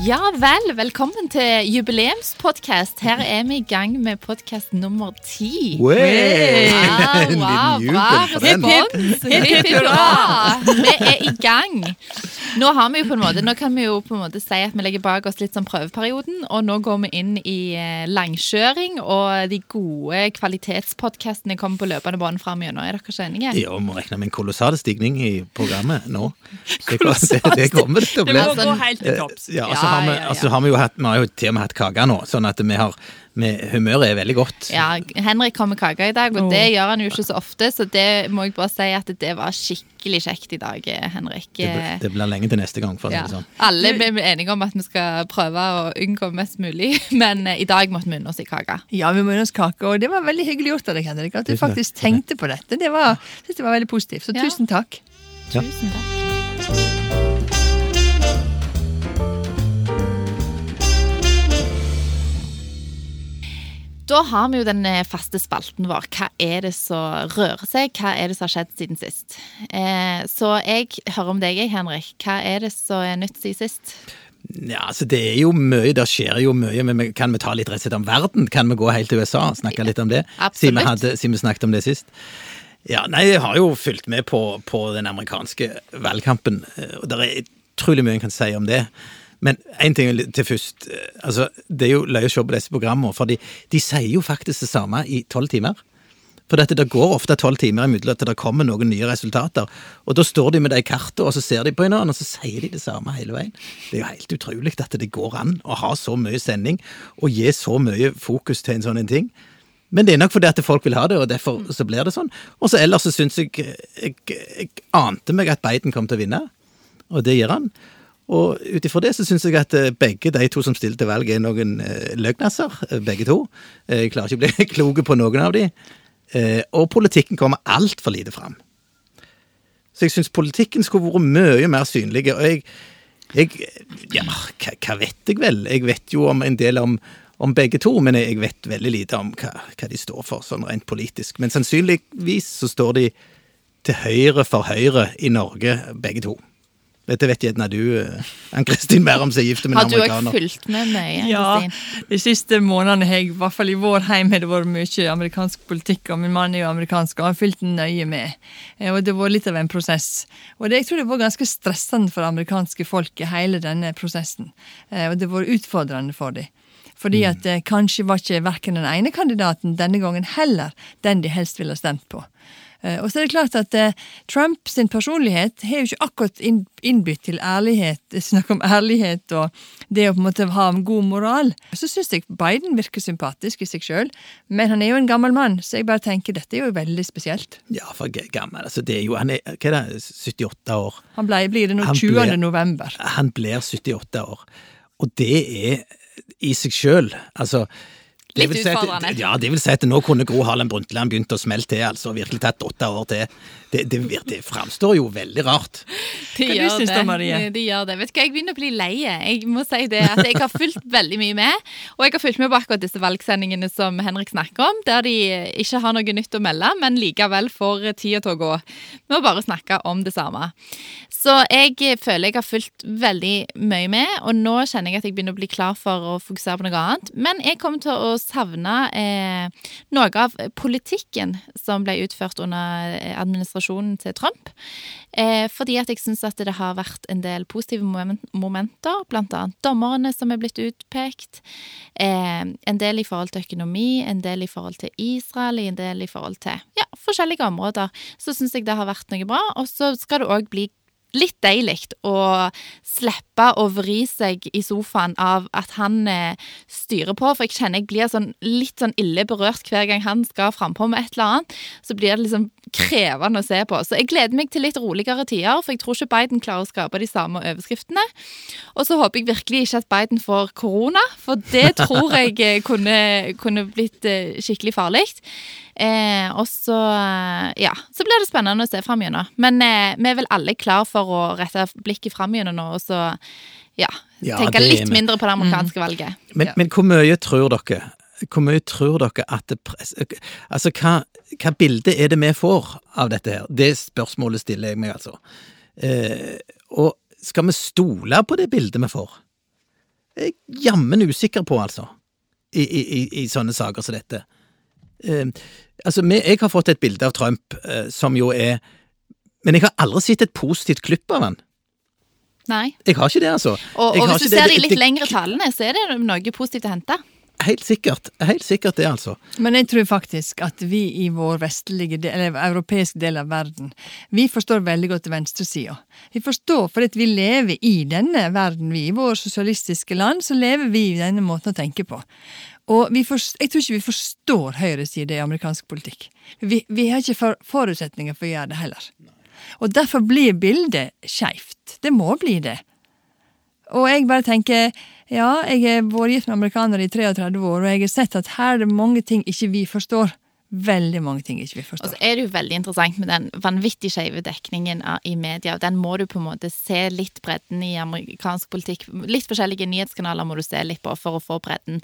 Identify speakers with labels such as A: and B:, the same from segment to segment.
A: Ja vel, velkommen til jubileumspodkast. Her er vi i gang med podkast nummer ti. Wow,
B: wow,
A: bra respons. Hipp, hipp, hurra. Vi er i gang. Nå har vi jo på en måte, nå kan vi jo på en måte si at vi legger bak oss litt sånn prøveperioden, og nå går vi inn i eh, langkjøring, og de gode kvalitetspodkastene kommer på løpende bånd fram gjennom. Er dere ikke enige?
B: Ja, vi må regne med en kolossal stigning i programmet nå. Det, det, det kommer det til å
C: Det må
A: Altså,
C: gå helt til topps.
B: Ja, og så har vi,
A: ja, ja.
B: altså har vi, jo hatt, vi har jo til og med hatt kake nå, sånn at vi har vi, Humøret er veldig godt.
A: Ja, Henrik kom med kake i dag, og det gjør han jo ikke så ofte, så det må jeg bare si at det var skikkelig kjekt i dag, Henrik.
B: Det, blir- det blir lenge til neste gang, for å si
A: Ja.
B: det sånn.
A: Alle ble enige om at vi skal prøve å unngå mest mulig, men eh, i dag måtte vi unne oss i kake.
C: Ja, vi må unne oss kake, og det var veldig hyggelig gjort av deg, Henrik. At du faktisk tenkte på dette. Det var, synes det var veldig positivt. Så
A: Ja.
C: tusen takk.
B: Ja.
A: Tusen takk. Da har vi jo den eh, faste spalten vår. Hva er det som rører seg? Hva er det som har skjedd siden sist? Eh, så jeg hører om deg, Henrik. Hva er det som er nytt siden sist?
B: Ja, altså Det er jo mye, det skjer jo mye, men kan vi ta litt rett og slett om verden? Kan vi gå helt til USA og snakke litt om det? Siden vi, hadde, siden vi snakket om det sist. Ja, nei, Jeg har jo fulgt med på, på den amerikanske valgkampen, eh, og det er utrolig mye en kan si om det. Men én ting til først. eh, altså, Det er jo løye å se på disse programmene, for de, sier jo faktisk det samme i tolv timer. For dette, det går ofte tolv timer imellom at det kommer noen nye resultater. Og da står de med de kartene, og så ser de på hverandre, og så sier de det samme hele veien. Det er jo helt utrolig at det går an å ha så mye sending og gi så mye fokus til en sånn ting. Men det er nok fordi at folk vil ha det, og derfor så blir det sånn. Og så ellers så syns jeg, jeg Jeg ante meg at Biden kom til å vinne, og det gjør han. Og ut ifra det så syns jeg at eh, begge de to som stilte til valg, er noen løgnasser, eh, begge to. Eh, Jeg klarer ikke å bli klok på noen av de. Eh, og politikken kommer altfor lite fram. Så jeg syns politikken skulle vært mye mer synlig. Og jeg, jeg Ja, hva, vet jeg vel? Jeg vet jo om en del om, om begge to, men jeg vet veldig lite om hva, hva de står for, sånn rent politisk. Men sannsynligvis så står de til høyre for Høyre i Norge, begge to. Dette vet gjerne du, eh, Ann-Kristin Bærum, som er gift med en
A: Har
B: en
A: du òg fulgt med mye?
C: Ja,
A: Kristin?
C: de siste månedene har jeg, i hvert fall i vår heim, har det vært mye amerikansk politikk, og min mann er jo amerikansk, og han har fulgt nøye med. Eh, Og det var litt av en prosess. Og det, jeg tror det var ganske stressende for det amerikanske folket, hele denne prosessen. Eh, Og det var utfordrende for dem. Fordi at eh, kanskje var ikke verken den ene kandidaten denne gangen heller den de helst ville stemt på. Eh, Og så er det klart at eh, Trump sin personlighet har jo ikke akkurat inn- innbytt til ærlighet, snakk om ærlighet og det å på en måte ha en god moral. Så syns jeg Biden virker sympatisk i seg sjøl, men han er jo en gammel mann, så jeg bare tenker dette er jo veldig spesielt.
B: Ja, for gammel. Altså, det er jo Han er hva er det, 78 år.
C: Han ble, blir det nå 20.
B: ble-
C: november.
B: Han blir 78 år. Og det er i seg sjøl Altså
A: Litt
B: si
A: utfordrende.
B: Ja, det vil si at nå kunne Gro Harlem Brundtland begynt å smelle til, altså. Virkelig tatt åtte år til. Det, det, det framstår jo veldig rart.
A: De
C: Hva du
A: gjør
C: syns
A: det.
C: da, Marie?
A: De gjør det. Vet du hva, Jeg begynner å bli lei. Jeg må si det at jeg har fulgt veldig mye med. Og jeg har fulgt med på akkurat disse valgsendingene som Henrik snakker om, der de ikke har noe nytt å melde, men likevel får tida til å gå med å bare snakke om det samme. Så jeg føler jeg har fulgt veldig mye med, og nå kjenner jeg at jeg begynner å bli klar for å fokusere på noe annet. Men jeg kommer til å savne eh, noe av politikken som ble utført under eh, administrasjonen til Trump. Eh, fordi at jeg syns at det har vært en del positive momenter, annet dommerne som er blitt utpekt. Eh, en del i forhold til økonomi, en del i forhold til Israel, en del i forhold til ja, forskjellige områder. Så syns jeg det har vært noe bra. Og så skal det òg bli litt deilig å slippe å vri seg i sofaen av at han eh, styrer på, for jeg kjenner jeg blir sånn, litt sånn ille berørt hver gang han skal frampå med et eller annet. Så blir det liksom krevende å se på. Så jeg gleder meg til litt roligere tider, for jeg tror ikke Biden klarer å skape de samme overskriftene. Og så håper jeg virkelig ikke at Biden får korona, for det tror jeg eh, kunne, kunne blitt eh, skikkelig farlig. Eh, og så, ja, så blir det spennende å se fram gjennom. Men eh, vi er vel alle klar for å rette blikket fram gjennom nå, og så ja,
B: Ja,
A: tenke litt
B: med.
A: mindre på det amerikanske valget.
B: Men,
C: Ja.
B: men hvor mye tror dere hvor mye tror dere at det press... Altså, hva, hva bilde er det vi får av dette her? Det spørsmålet stiller jeg meg, altså. Eh, og skal vi stole på det bildet vi får? er jammen usikker på, altså. I, i, i, i sånne saker som dette. Eh, altså, jeg har fått et bilde av Trump eh, som jo er Men jeg har aldri sett et positivt klipp av han.
A: Nei.
B: Jeg har ikke det, altså.
A: Og, og hvis du
B: ser det-
A: ser de litt
B: det-
A: lengre tallene, så er det noe positivt å hente.
B: Helt sikkert. Helt sikkert det, altså.
C: Men jeg tror faktisk at vi i vår vestlige, del, eller europeiske del av verden, vi forstår veldig godt venstresida. Vi forstår, fordi vi lever i denne verden, vi i våre sosialistiske land, så lever vi i denne måten å tenke på. Og forst, jeg tror ikke vi forstår høyresiden i amerikansk politikk. Vi, vi har ikke for, forutsetninger for å gjøre det heller. Og derfor blir bildet skeivt. Det må bli det. Og jeg bare tenker, ja, jeg har vært gift med amerikanere i 33 år, og jeg har sett at her er det mange ting ikke vi forstår. Veldig mange ting ikke vi
A: Og så er det jo veldig interessant med den vanvittig skeive dekningen i media. Den må du på en måte se litt bredden i amerikansk politikk. Litt forskjellige nyhetskanaler må du se litt på for å få bredden.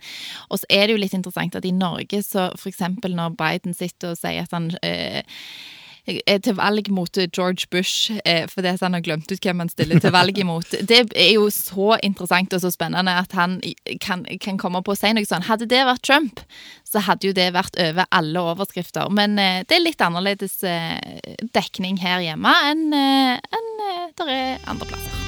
A: Og så er det jo litt interessant at i Norge, så for eksempel når Biden sitter og sier at han eh, er til valg mot George Bush eh, fordi han har glemt ut hvem han stiller til valg imot. Det er jo så interessant og så spennende at han kan, kan komme på å si noe sånn. Hadde det vært Trump, så hadde jo det vært over alle overskrifter. Men eh, det er litt annerledes eh, dekning her hjemme enn eh, enn, eh, der er andre plasser.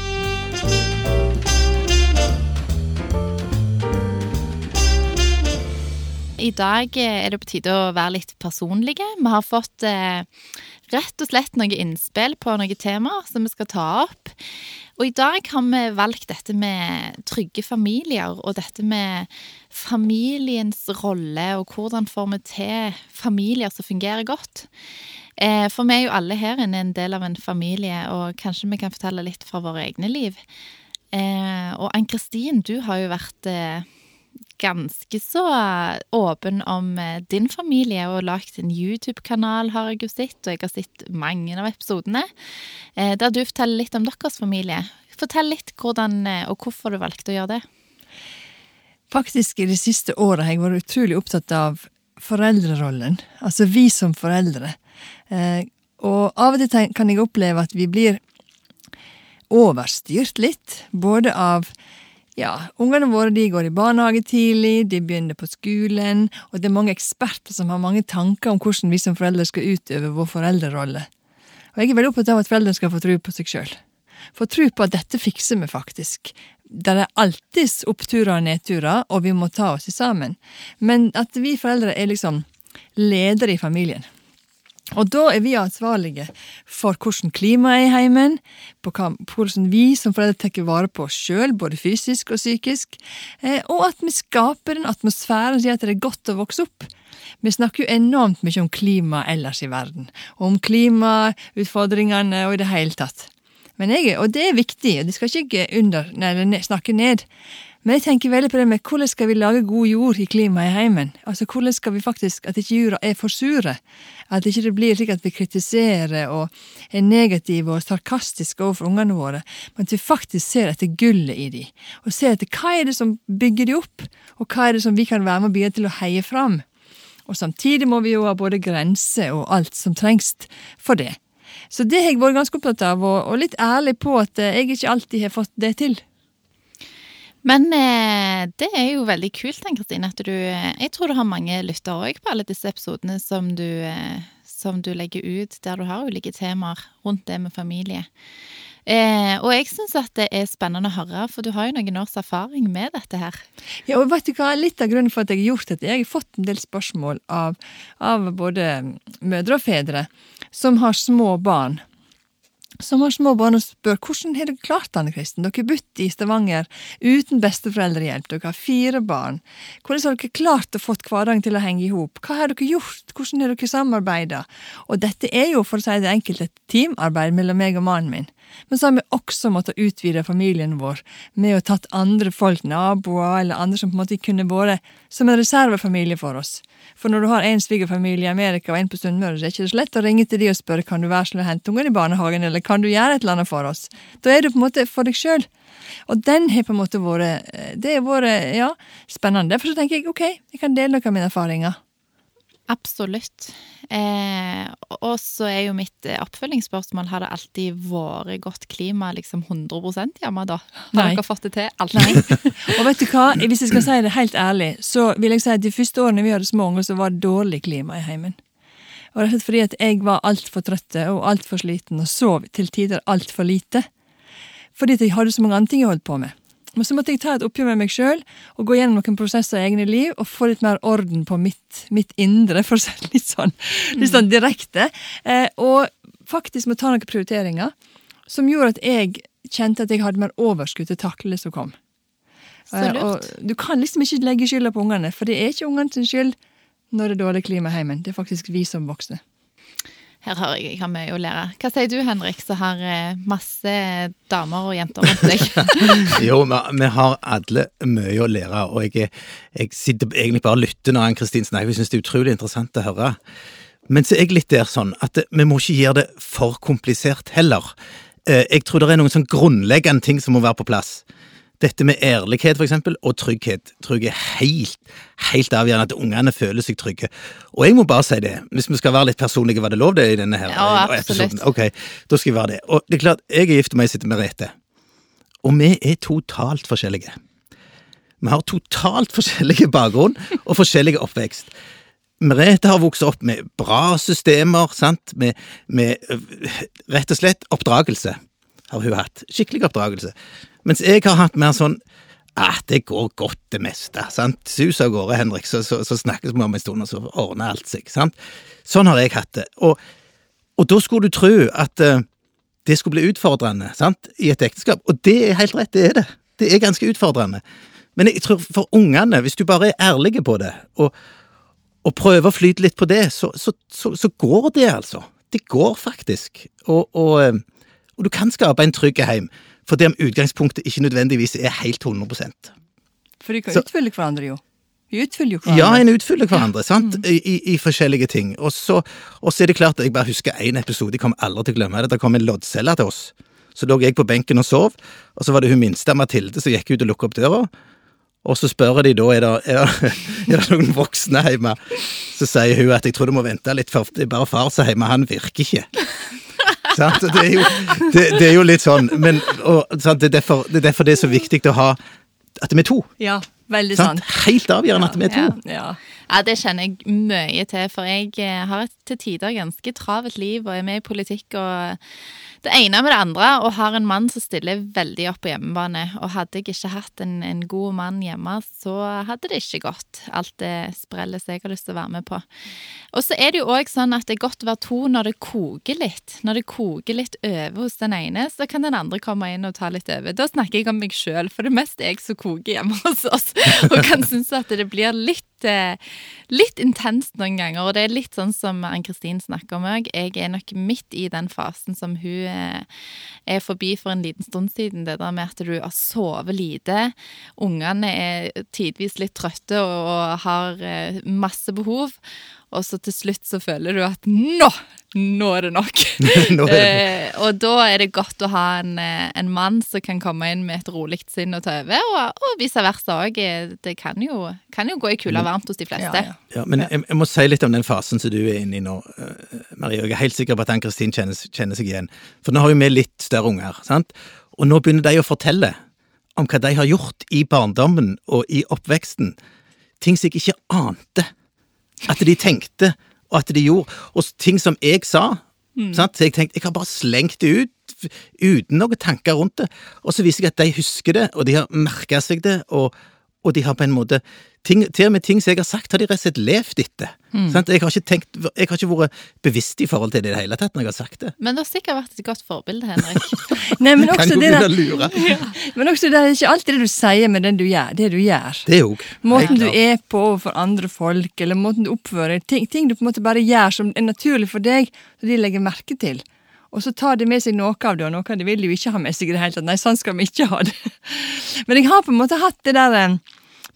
A: I dag eh, er det på tide å være litt personlige. Vi har fått eh, rett og slett noen innspill på noen temaer som vi skal ta opp. Og i dag har vi valgt dette med trygge familier, og dette med familiens rolle, og hvordan får vi til familier som fungerer godt. Eh, for vi er jo alle her inne en del av en familie, og kanskje vi kan fortelle litt fra våre egne liv. Eh, og Ann-Kristin, du har jo vært eh, ganske så åpen om eh, din familie og lagt en YouTube-kanal, har jeg jo sett, og jeg har sett mange av episodene, eh, der du forteller litt om deres familie. Fortell litt hvordan eh, og hvorfor du valgte å gjøre det.
C: Faktisk i de siste året har jeg vært utrolig opptatt av foreldrerollen. Altså vi som foreldre. Eh, og av og til kan jeg oppleve at vi blir overstyrt litt. Både av ja, ungene våre de går i barnehage tidlig, de begynner på skolen, og det er mange eksperter som har mange tanker om hvordan vi som foreldre skal utøve vår foreldrerolle. Og jeg er veldig opptatt av at foreldrene skal få tro på seg sjøl. Få tro på at dette fikser vi faktisk. Det er alltids oppturer og nedturer, og vi må ta oss sammen. Men at vi foreldre er liksom ledere i familien. Og da er vi ansvarlige for hvordan klimaet er i heimen, på hvordan vi som foreldre tar vare på oss sjøl, både fysisk og psykisk, eh, og at vi skaper en atmosfære som gjør at det er godt å vokse opp. Vi snakker jo enormt mye om klima ellers i verden, og om klimautfordringene og i det hele tatt. Men jeg, og det er viktig, og det skal ikke under, nei, snakke ned. Men jeg tenker veldig på det med hvordan skal vi lage god jord i klimaet i heimen? Altså hvordan skal vi faktisk, At ikke jorda er for sure. At ikke det blir slik at vi kritiserer og er negative og sarkastiske overfor ungene våre. Men at vi faktisk ser etter gullet i dem. Og ser etter hva er det som bygger de opp, og hva er det som vi kan være med og bidra til å heie fram. Og samtidig må vi jo ha både grenser og alt som trengs for det. Så det har jeg vært ganske opptatt av, og litt ærlig på at eh, jeg ikke alltid har fått det til.
A: Men eh, det er jo veldig kult, Ann Kristine, at du eh, Jeg tror du har mange lyttere òg på alle disse episodene som du, eh, som du legger ut, der du har ulike temaer rundt det med familie. Eh, og jeg syns at det er spennende å høre, for du har jo noen års erfaring med dette her.
C: Ja, og vet du hva, Litt av grunnen for at jeg har gjort dette, jeg har fått en del spørsmål av, av både mødre og fedre som har små barn. Som har små barn og spør hvordan har dere klart Anne Kristen? Dere har bodd i Stavanger uten besteforeldrehjelp, dere har fire barn. Hvordan har dere klart å fått hverdagen til å henge i hop? Hva har dere gjort? Hvordan har dere samarbeida? Og dette er jo, for å si det enkelt, et teamarbeid mellom meg og mannen min. Men så har vi også måttet utvide familien vår med å tatt andre folk, naboer eller andre som på en måte kunne vært som en reservefamilie for oss. For når du har en svigerfamilie i Amerika og en på Sunnmøre, så er det ikke så lett å ringe til de og spørre kan du være snill å hente ungen i barnehagen, eller kan du gjøre et eller annet for oss. Da er du på en måte for deg sjøl. Og den har på en måte vært Det har vært ja, spennende. Derfor så tenker jeg ok, jeg kan dele noen av mine erfaringer.
A: Absolutt. Eh, og så er jo mitt eh, oppfølgingsspørsmål har det alltid vært godt klima liksom 100 hjemme, da? Har
C: Nei.
A: dere fått det til? Alltid?
C: Og vet du hva, hvis jeg skal si det helt ærlig, så vil jeg si at de første årene vi hadde små unger, så var det dårlig klima i heimen. Og det er fordi at jeg var altfor trøtte og altfor sliten og sov til tider altfor lite. Fordi at jeg hadde så mange andre ting jeg holdt på med. Men så måtte jeg ta et oppgjør med meg sjøl og gå gjennom noen prosesser i egne liv og få litt mer orden på mitt, mitt indre, for å si det litt sånn, litt sånn direkte. Eh, og faktisk må ta noen prioriteringer som gjorde at jeg kjente at jeg hadde mer overskudd til å takle det som kom. Eh. Og du kan liksom ikke legge skylda på ungene, for det er ikke ungene sin skyld når det er dårlig klima i heimen. Det er faktisk vi som voksne.
A: Her har jeg, jeg har mye å lære. Hva sier du, Henrik, som har eh, masse damer og jenter rundt deg?
B: Jo, vi, har alle mye å lære, og jeg, jeg sitter egentlig bare og lytter når Ann-Kristin snakker. Jeg syns det er utrolig interessant å høre. Men så er jeg litt der sånn at vi må ikke gjøre det for komplisert heller. Eh, Jeg tror det er noen sånn grunnleggende ting som må være på plass. Dette med ærlighet, for eksempel, og trygghet, jeg er helt, helt avgjørende at ungene føler seg trygge. Og jeg må bare si det, hvis vi skal være litt personlige, var det lov det i denne her
A: Ja,
B: eh, episoden? Ok, da skal jeg være det. Og det er klart, jeg er gift og jeg sitter med Rete. Og vi er totalt forskjellige. Vi har totalt forskjellige bakgrunn og forskjellige oppvekst. Merete har vokst opp med bra systemer, sant, med, med øh, rett og slett oppdragelse har hun hatt. Skikkelig oppdragelse. Mens jeg har hatt mer sånn ah, det går godt det meste, sant. Sus av gårde, Henrik, så, så, så snakkes vi om en stund, og så ordner alt seg, sant. Sånn har jeg hatt det. Og, og da skulle du tro at uh, det skulle bli utfordrende sant, i et ekteskap, og det er helt rett, det er det. Det er ganske utfordrende. Men jeg tror for ungene, hvis du bare er ærlige på det, og, og prøver å flyte litt på det, så, så, så, så går det, altså. Det går faktisk. Og, og, eh, og du kan skape en trygg heim, fordi om utgangspunktet ikke nødvendigvis er helt 100
C: For de kan
B: Så-
C: utfylle hverandre, jo. Vi utfyller jo hverandre.
B: Ja, en utfyller hverandre, sant, I, i, i forskjellige ting. Og så, er det klart jeg bare husker én episode, jeg kommer aldri til å glemme det. Det kom en loddcelle til oss. Så lå jeg på benken og sov, og så var det hun minste, Mathilde, som gikk ut og lukket opp døra. Og så spør de da er det, er, det, er det noen voksne hjemme. Så sier hun at jeg tror du må vente litt, for det er bare far som er hjemme, han virker ikke. Sant? Det, er jo, det, det er jo litt sånn, men og, sant? Det, er derfor, det er derfor det er så viktig å ha at vi er to.
C: Ja, veldig
B: Sant?
C: sant.
B: Helt avgjørende at vi er to.
A: Ja.
C: Ja.
A: Ja, det kjenner jeg mye til, for jeg eh, har et til tider ganske travelt liv og er med i politikk og det ene med det andre, og har en mann som stiller veldig opp på hjemmebane. Og hadde jeg ikke hatt en, en god mann hjemme, så hadde det ikke gått, alt det sprellet jeg har lyst til å være med på. Og så er det jo òg sånn at det er godt å være to når det koker litt. Når det koker litt over hos den ene, så kan den andre komme inn og ta litt over. Da snakker jeg om meg sjøl, for det er mest jeg som koker hjemme hos oss, og kan synes at det blir litt eh, litt intenst noen ganger, og det er litt sånn som Ann-Kristin snakker om òg. Jeg er nok midt i den fasen som hun eh, er forbi for en liten stund siden. Det der med at du har sovet lite, ungene er tidvis litt trøtte og har eh, masse behov, og så til slutt så føler du at nå! Nå er det nok.
B: Er det
A: Eh, og da er det godt å ha en, eh, en mann som kan komme inn med et rolig sinn og ta over, og, og vice versa òg. Det kan jo, kan jo gå i kula varmt hos de fleste.
C: Ja, ja.
B: Ja, men jeg, jeg må si litt om den fasen som du er inne i nå, eh, Marie. og Jeg er helt sikker på at Ann-Kristin kjenner, kjenner seg igjen. For nå har jo vi litt større unger, sant? Og nå begynner de å fortelle om hva de har gjort i barndommen og i oppveksten. Ting som jeg ikke ante at de tenkte, og at de gjorde. Og ting som jeg sa. Sant? Jeg tenkte, jeg har bare slengt det ut uten noen tanker rundt det. Og så viser jeg at de husker det, og de har merka seg det, og, og de har på en måte ting, Til og med ting som jeg har sagt, har de rett og slett levd etter. Sant? Jeg, har ikke tenkt, jeg har ikke vært bevisst i forhold til det i det hele tatt når jeg har sagt det.
A: Men det har sikkert vært et godt forbilde, Henrik.
C: Nei, men også det der,
B: ja.
C: men også det er ikke alltid det du sier, men det du gjør. Det du gjør.
B: Det òg.
C: Måten du er på overfor andre folk, eller måten du oppfører deg ting, ting du på en måte bare gjør som er naturlig for deg, som de legger merke til. Og så tar de med seg noe av det, og noe av det vil de jo ikke ha med seg i det hele tatt. Nei, sånn skal vi ikke ha det. Men jeg har på en måte hatt det der eh,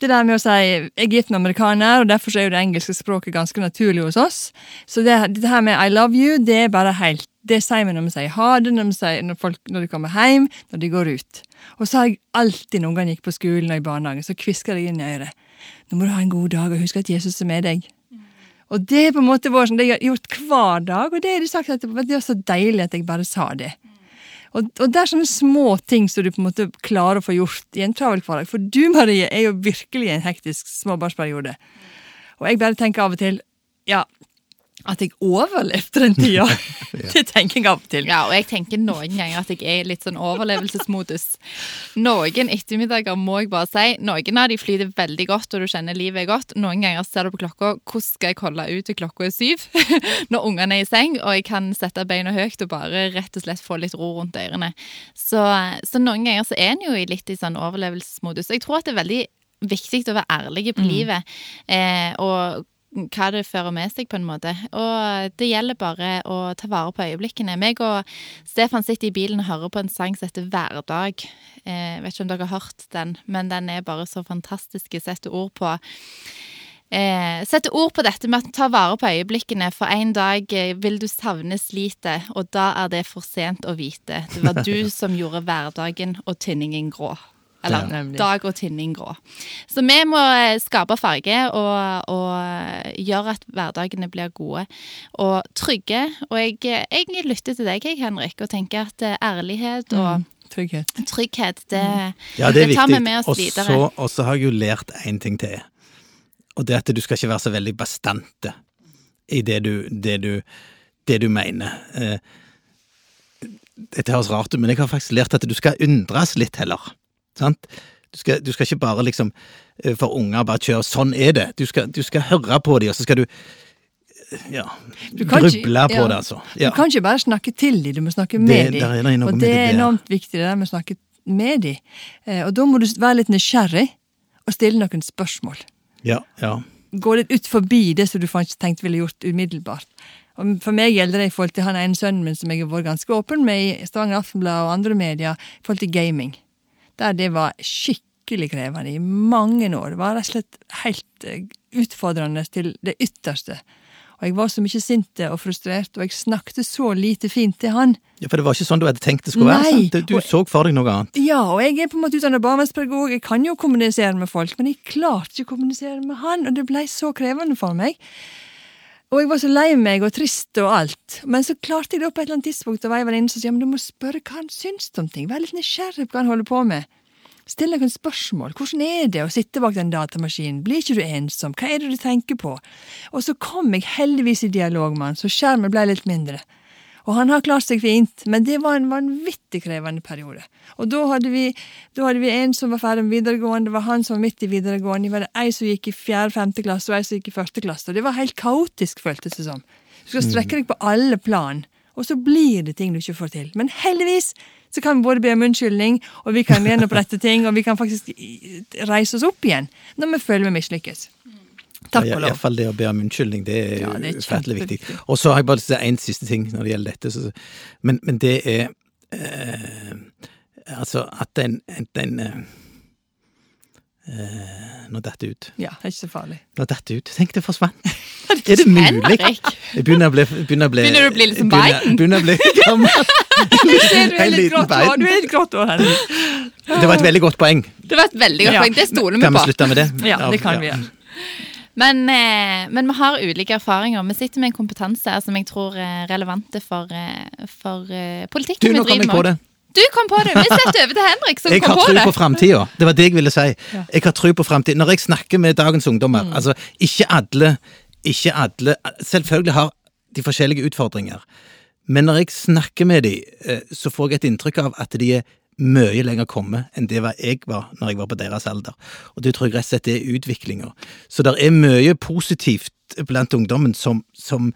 C: det der med å si jeg er gift med amerikaner, og derfor er jo det engelske språket ganske naturlig hos oss. Så det, det her med I love you, det er bare helt Det sier vi når vi sier ha det, når, sier, når, folk, når de kommer hjem, når de går ut. Og så har jeg alltid, noen gang gikk på skolen og i barnehagen, så kvisker jeg inn i øret. Nå må du ha en god dag, og husk at Jesus er med deg. Og det er på en måte vår, det jeg har gjort hver dag, og det er det sagt etterpå. det er så deilig at jeg bare sa det. Og, og det er sånne små ting som du på en måte klarer å få gjort i en travel hverdag. For du, Marie, er jo virkelig i en hektisk småbarnsperiode. Og jeg bare tenker av og til ja, at jeg overlevde den tida. Det tenker jeg av og til.
A: Ja, og jeg tenker noen ganger at jeg er i litt sånn overlevelsesmodus. Noen ettermiddager må jeg bare si. Noen av de flyter veldig godt, og du kjenner livet er godt. Noen ganger ser du på klokka hvordan skal jeg holde ut til klokka er syv når ungene er i seng, og jeg kan sette beina høyt og bare rett og slett få litt ro rundt ørene. Så, så noen ganger så er en jo i litt i sånn overlevelsesmodus. Jeg tror at det er veldig viktig å være ærlig på livet. Eh, og hva det fører med seg, på en måte. Og det gjelder bare å ta vare på øyeblikkene. Meg og Stefan sitter i bilen og hører på en sang som heter Hverdag. Eh, vet ikke om dere har hørt den, men den er bare så fantastisk å sette ord på. Eh, sette ord på dette med å ta vare på øyeblikkene, for en dag eh, vil du savne slitet, og da er det for sent å vite. Det var du som gjorde hverdagen og tinningen grå. Eller
C: Ja.
A: dag og tinning grå. Så vi må eh, skape farge og, og eh, gjøre at hverdagene blir gode og trygge. Og jeg, jeg lytter til deg, Henrik, og tenker at eh, ærlighet og
C: Trygghet.
A: trygghet, det,
B: Ja, det er
A: tar vi med oss
B: Og
A: videre.
B: så- Og så har jeg jo lært én ting til. Og det er at du skal ikke være så veldig bastante i det du, det du, det du mener. Eh, Dette høres rart ut, men jeg har faktisk lært at du skal undres litt heller. Sant? Du skal, du skal ikke bare liksom eh, for unger bare kjøre 'sånn er det'. Du skal, du skal høre på dem, og så skal du eh, ja,
C: Du kan ikke-
B: gruble på
C: ja.
B: det, altså. Ja.
C: Du kan ikke bare snakke til dem, du må snakke med dem. Og det
B: det
C: er enormt viktig, det der med å snakke med dem. Eh, Og da må du være litt nysgjerrig og stille noen spørsmål.
B: ja, ja.
C: Gå litt ut forbi det som du faktisk tenkte ville gjort umiddelbart. Og For meg gjelder det i forhold til han ene sønnen min som jeg har vært ganske åpen med i Stavanger Aftenblad og andre medier, i forhold til gaming. Der det var skikkelig krevende i mange år. Det var rett og slett helt eh, utfordrende til det ytterste. Og jeg var så mye sint og frustrert, og jeg snakket så lite fint til han.
B: ja, For det var ikke sånn du hadde tenkt det skulle være?
C: Nei,
B: sant? Du,
C: og-
B: du så for deg noe annet.
C: Ja, og jeg er på en måte utdannet barnevernspedagog, jeg kan jo kommunisere med folk, men jeg klarte ikke å kommunisere med han, og det ble så krevende for meg. Og jeg var så lei meg og trist og alt. Men så klarte jeg opp på et eller annet tidspunkt, og var en venninne som sa ja, du må spørre hva han syns om ting. Vær litt nysgjerrig på hva han holder på med. Still noen spørsmål. Hvordan er det å sitte bak den datamaskinen? Blir ikke du ensom? Hva er det du tenker på? Og så kom jeg heldigvis i dialog med han, så skjermen ble litt mindre. Og han har klart seg fint, men det var en vanvittig krevende periode. Og da hadde vi, da hadde vi en som var ferdig med videregående, det var han som var midt i videregående, det var ei som gikk i fjerde-femte klasse, og ei som gikk i første klasse. Og det var helt kaotisk, føltes det som. Du skal strekke deg på alle plan, og så blir det ting du ikke får til. Men heldigvis så kan vi både be om unnskyldning, og vi kan gjenopprette ting, og vi kan faktisk reise oss opp igjen når vi føler vi mislykkes. Takk og
B: i
C: lov.
B: hvert fall det å be om unnskyldning, det er
C: Ja, det er
B: ufattelig viktig. Og så har jeg bare lyst til å si en siste ting når det gjelder dette. Så, men, men det er eh, Altså at en, en, eh, eh, Nå datt det ut.
C: Ja, det er ikke så farlig.
B: Nå datt det ut. Tenk, det forsvant. Er det mulig? Jeg begynner å bli Begynner, å bli,
A: Begynner du å bli litt som Biden?
B: Begynner å bli gammel.
C: Du ser du er litt grått hår, du er litt grått hår, Henrik.
B: Det var et veldig godt poeng.
A: Det var et veldig godt
C: Ja.
A: poeng. Det stoler vi på.
B: Kan vi slutte med det?
C: Ja, det kan vi gjøre.
A: Men, eh, men vi har ulike erfaringer. Vi sitter med en kompetanse som jeg tror er relevante for, eh, for politikken
B: Du,
A: politikken
B: nå
A: vi
B: kom
A: driver
B: jeg på
A: med.
B: det.
A: Du kom på det! Vi setter over til Henrik, som
B: Jeg
A: kom
B: har
A: på
B: tro på framtida. Det var det jeg ville si. Jeg har tro på framtida. Når jeg snakker med dagens ungdommer
A: Mm.
B: Altså, ikke alle Ikke alle Selvfølgelig har de forskjellige utfordringer. Men når jeg snakker med dem, eh, så får jeg et inntrykk av at de er mye lenger kommet enn det jeg var når jeg var på deres alder. Og det tror jeg rett og slett er utviklinga. Så det er mye positivt blant ungdommen som, som,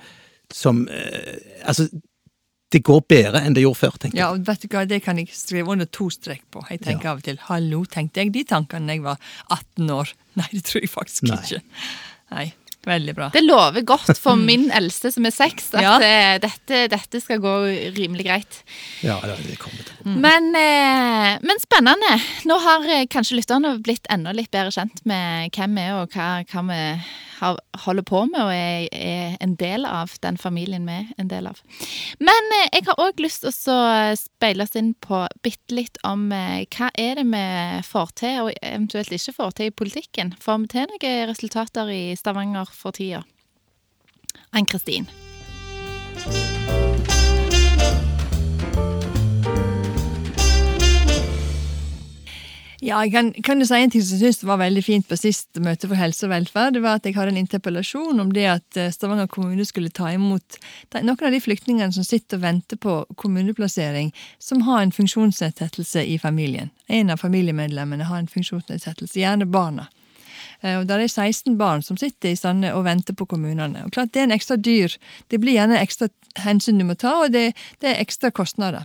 B: som eh, Altså, det går bedre enn det gjorde før, tenker jeg.
C: Ja, og vet du hva, Det kan jeg skrive under to strek på. Jeg tenker av og til hallo, tenkte jeg de tankene da jeg var 18 år? Nei, det tror jeg faktisk
B: Nei.
C: ikke. Nei, Veldig bra.
A: Det lover godt for min eldste, som er seks, at
C: Ja.
A: eh, dette, dette skal gå rimelig greit.
B: Ja, det kommer til å gå.
A: Men, eh, men spennende. Nå har eh, kanskje lytterne blitt enda litt bedre kjent med hvem vi er, og hva, hva vi har, holder på med, og er, er en del av den familien vi er en del av. Men eh, jeg har òg lyst til å så speile oss inn på bitte litt om eh, hva er det vi får til, og eventuelt ikke får til i politikken. Får vi til noen resultater i Stavanger for tida? Ann-Kristin.
C: Ja, jeg kan, kan jo si en ting som jeg synes var veldig fint på sist møte for helse og velferd. Det var at jeg hadde en interpellasjon om det at eh, Stavanger kommune skulle ta imot noen av de flyktningene som sitter og venter på kommuneplassering, som har en funksjonsnedsettelse i familien. En av familiemedlemmene har en funksjonsnedsettelse, gjerne barna. Eh, og Der er 16 barn som sitter i sånne og venter på kommunene. Og klart Det er en ekstra dyr. Det blir gjerne ekstra hensyn du må ta, og det, det er ekstra kostnader.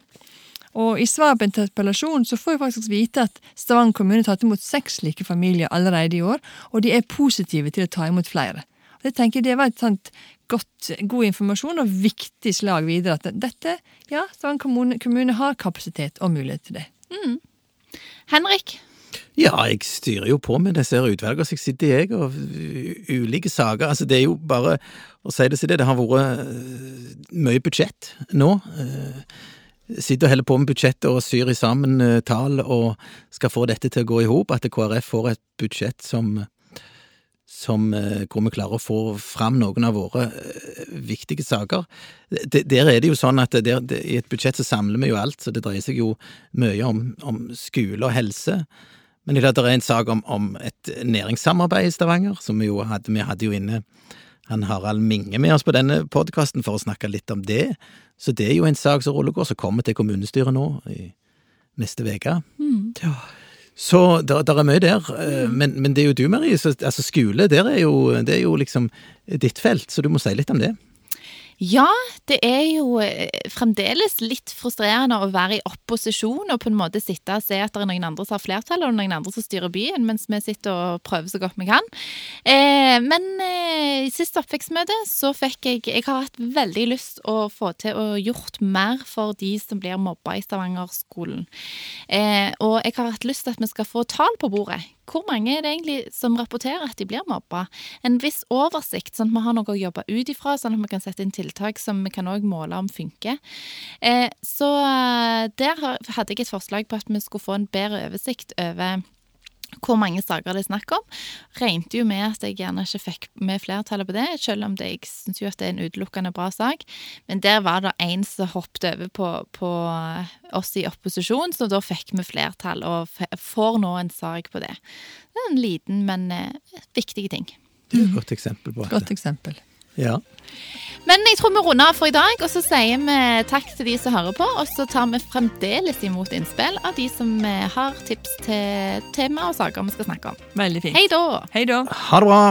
C: Og I svar på interpellasjonen så får vi faktisk vite at Stavanger kommune har tatt imot seks slike familier allerede i år, og de er positive til å ta imot flere. Og Det tenker jeg det var et sånt godt, god informasjon og viktig slag videre. At dette, ja, Stavanger kommune, kommune har kapasitet og mulighet til det.
A: Mm. Henrik?
B: Ja, jeg styrer jo på med disse utvalgene så jeg sitter i, jeg, og ulike saker. Altså, det er jo bare å si det som det, det har vært mye budsjett nå sitter og holder på med budsjettet og syr i sammen uh, tall og skal få dette til å gå i hop, at KrF får et budsjett som, som uh, hvor vi klarer å få fram noen av våre uh, viktige saker. Der er det jo sånn at der, i et budsjett så samler vi jo alt, så det dreier seg jo mye om, om skole og helse. Men det er en sak om, om et næringssamarbeid i Stavanger, som vi jo hadde, vi hadde jo inne han Harald Minge med oss på denne podkasten for å snakke litt om det. Så det er jo en sak som rullegår, som kommer til kommunestyret nå i neste uke. Mm. Ja. Så det er mye der. Mm. Men, men, det er jo du, Marie. Så, altså skole, er jo, det er jo liksom ditt felt, så du må si litt om det.
A: Ja, det er jo eh, fremdeles litt frustrerende å være i opposisjon og på en måte sitte og se at det er noen andre som har flertall, og noen andre som styrer byen, mens vi sitter og prøver så godt vi kan. Eh, men eh, i siste oppvekstmøte så fikk jeg Jeg har hatt veldig lyst å få til å gjort mer for de som blir mobba i Stavanger-skolen. Eh, og jeg har hatt lyst til at vi skal få tall på bordet hvor mange er det egentlig som rapporterer at de blir mobba? En viss oversikt, sånn at vi har noe å jobbe ut ifra, sånn at vi kan sette inn tiltak som vi kan òg måle om funker. Eh, så eh, der hadde jeg et forslag på at vi skulle få en bedre oversikt over hvor mange saker det er snakk om. Regnet jo med at jeg gjerne ikke fikk med flertallet på det, selv om det, jeg syns jo at det er en utelukkende bra sak. Men der var det en som hoppet over på, på oss i opposisjon, så da fikk vi flertall, og får nå en sak på det. Det er en liten, men eh, viktig ting.
B: Det er et godt eksempel på
C: det. Godt eksempel.
B: Ja.
A: Men jeg tror vi runder av for i dag, og så sier vi takk til de som hører på. Og så tar vi fremdeles imot innspill av de som eh, har tips til tema og saker vi skal snakke om.
C: Veldig fint.
A: Hei da.
C: Hei da.
B: Ha det bra.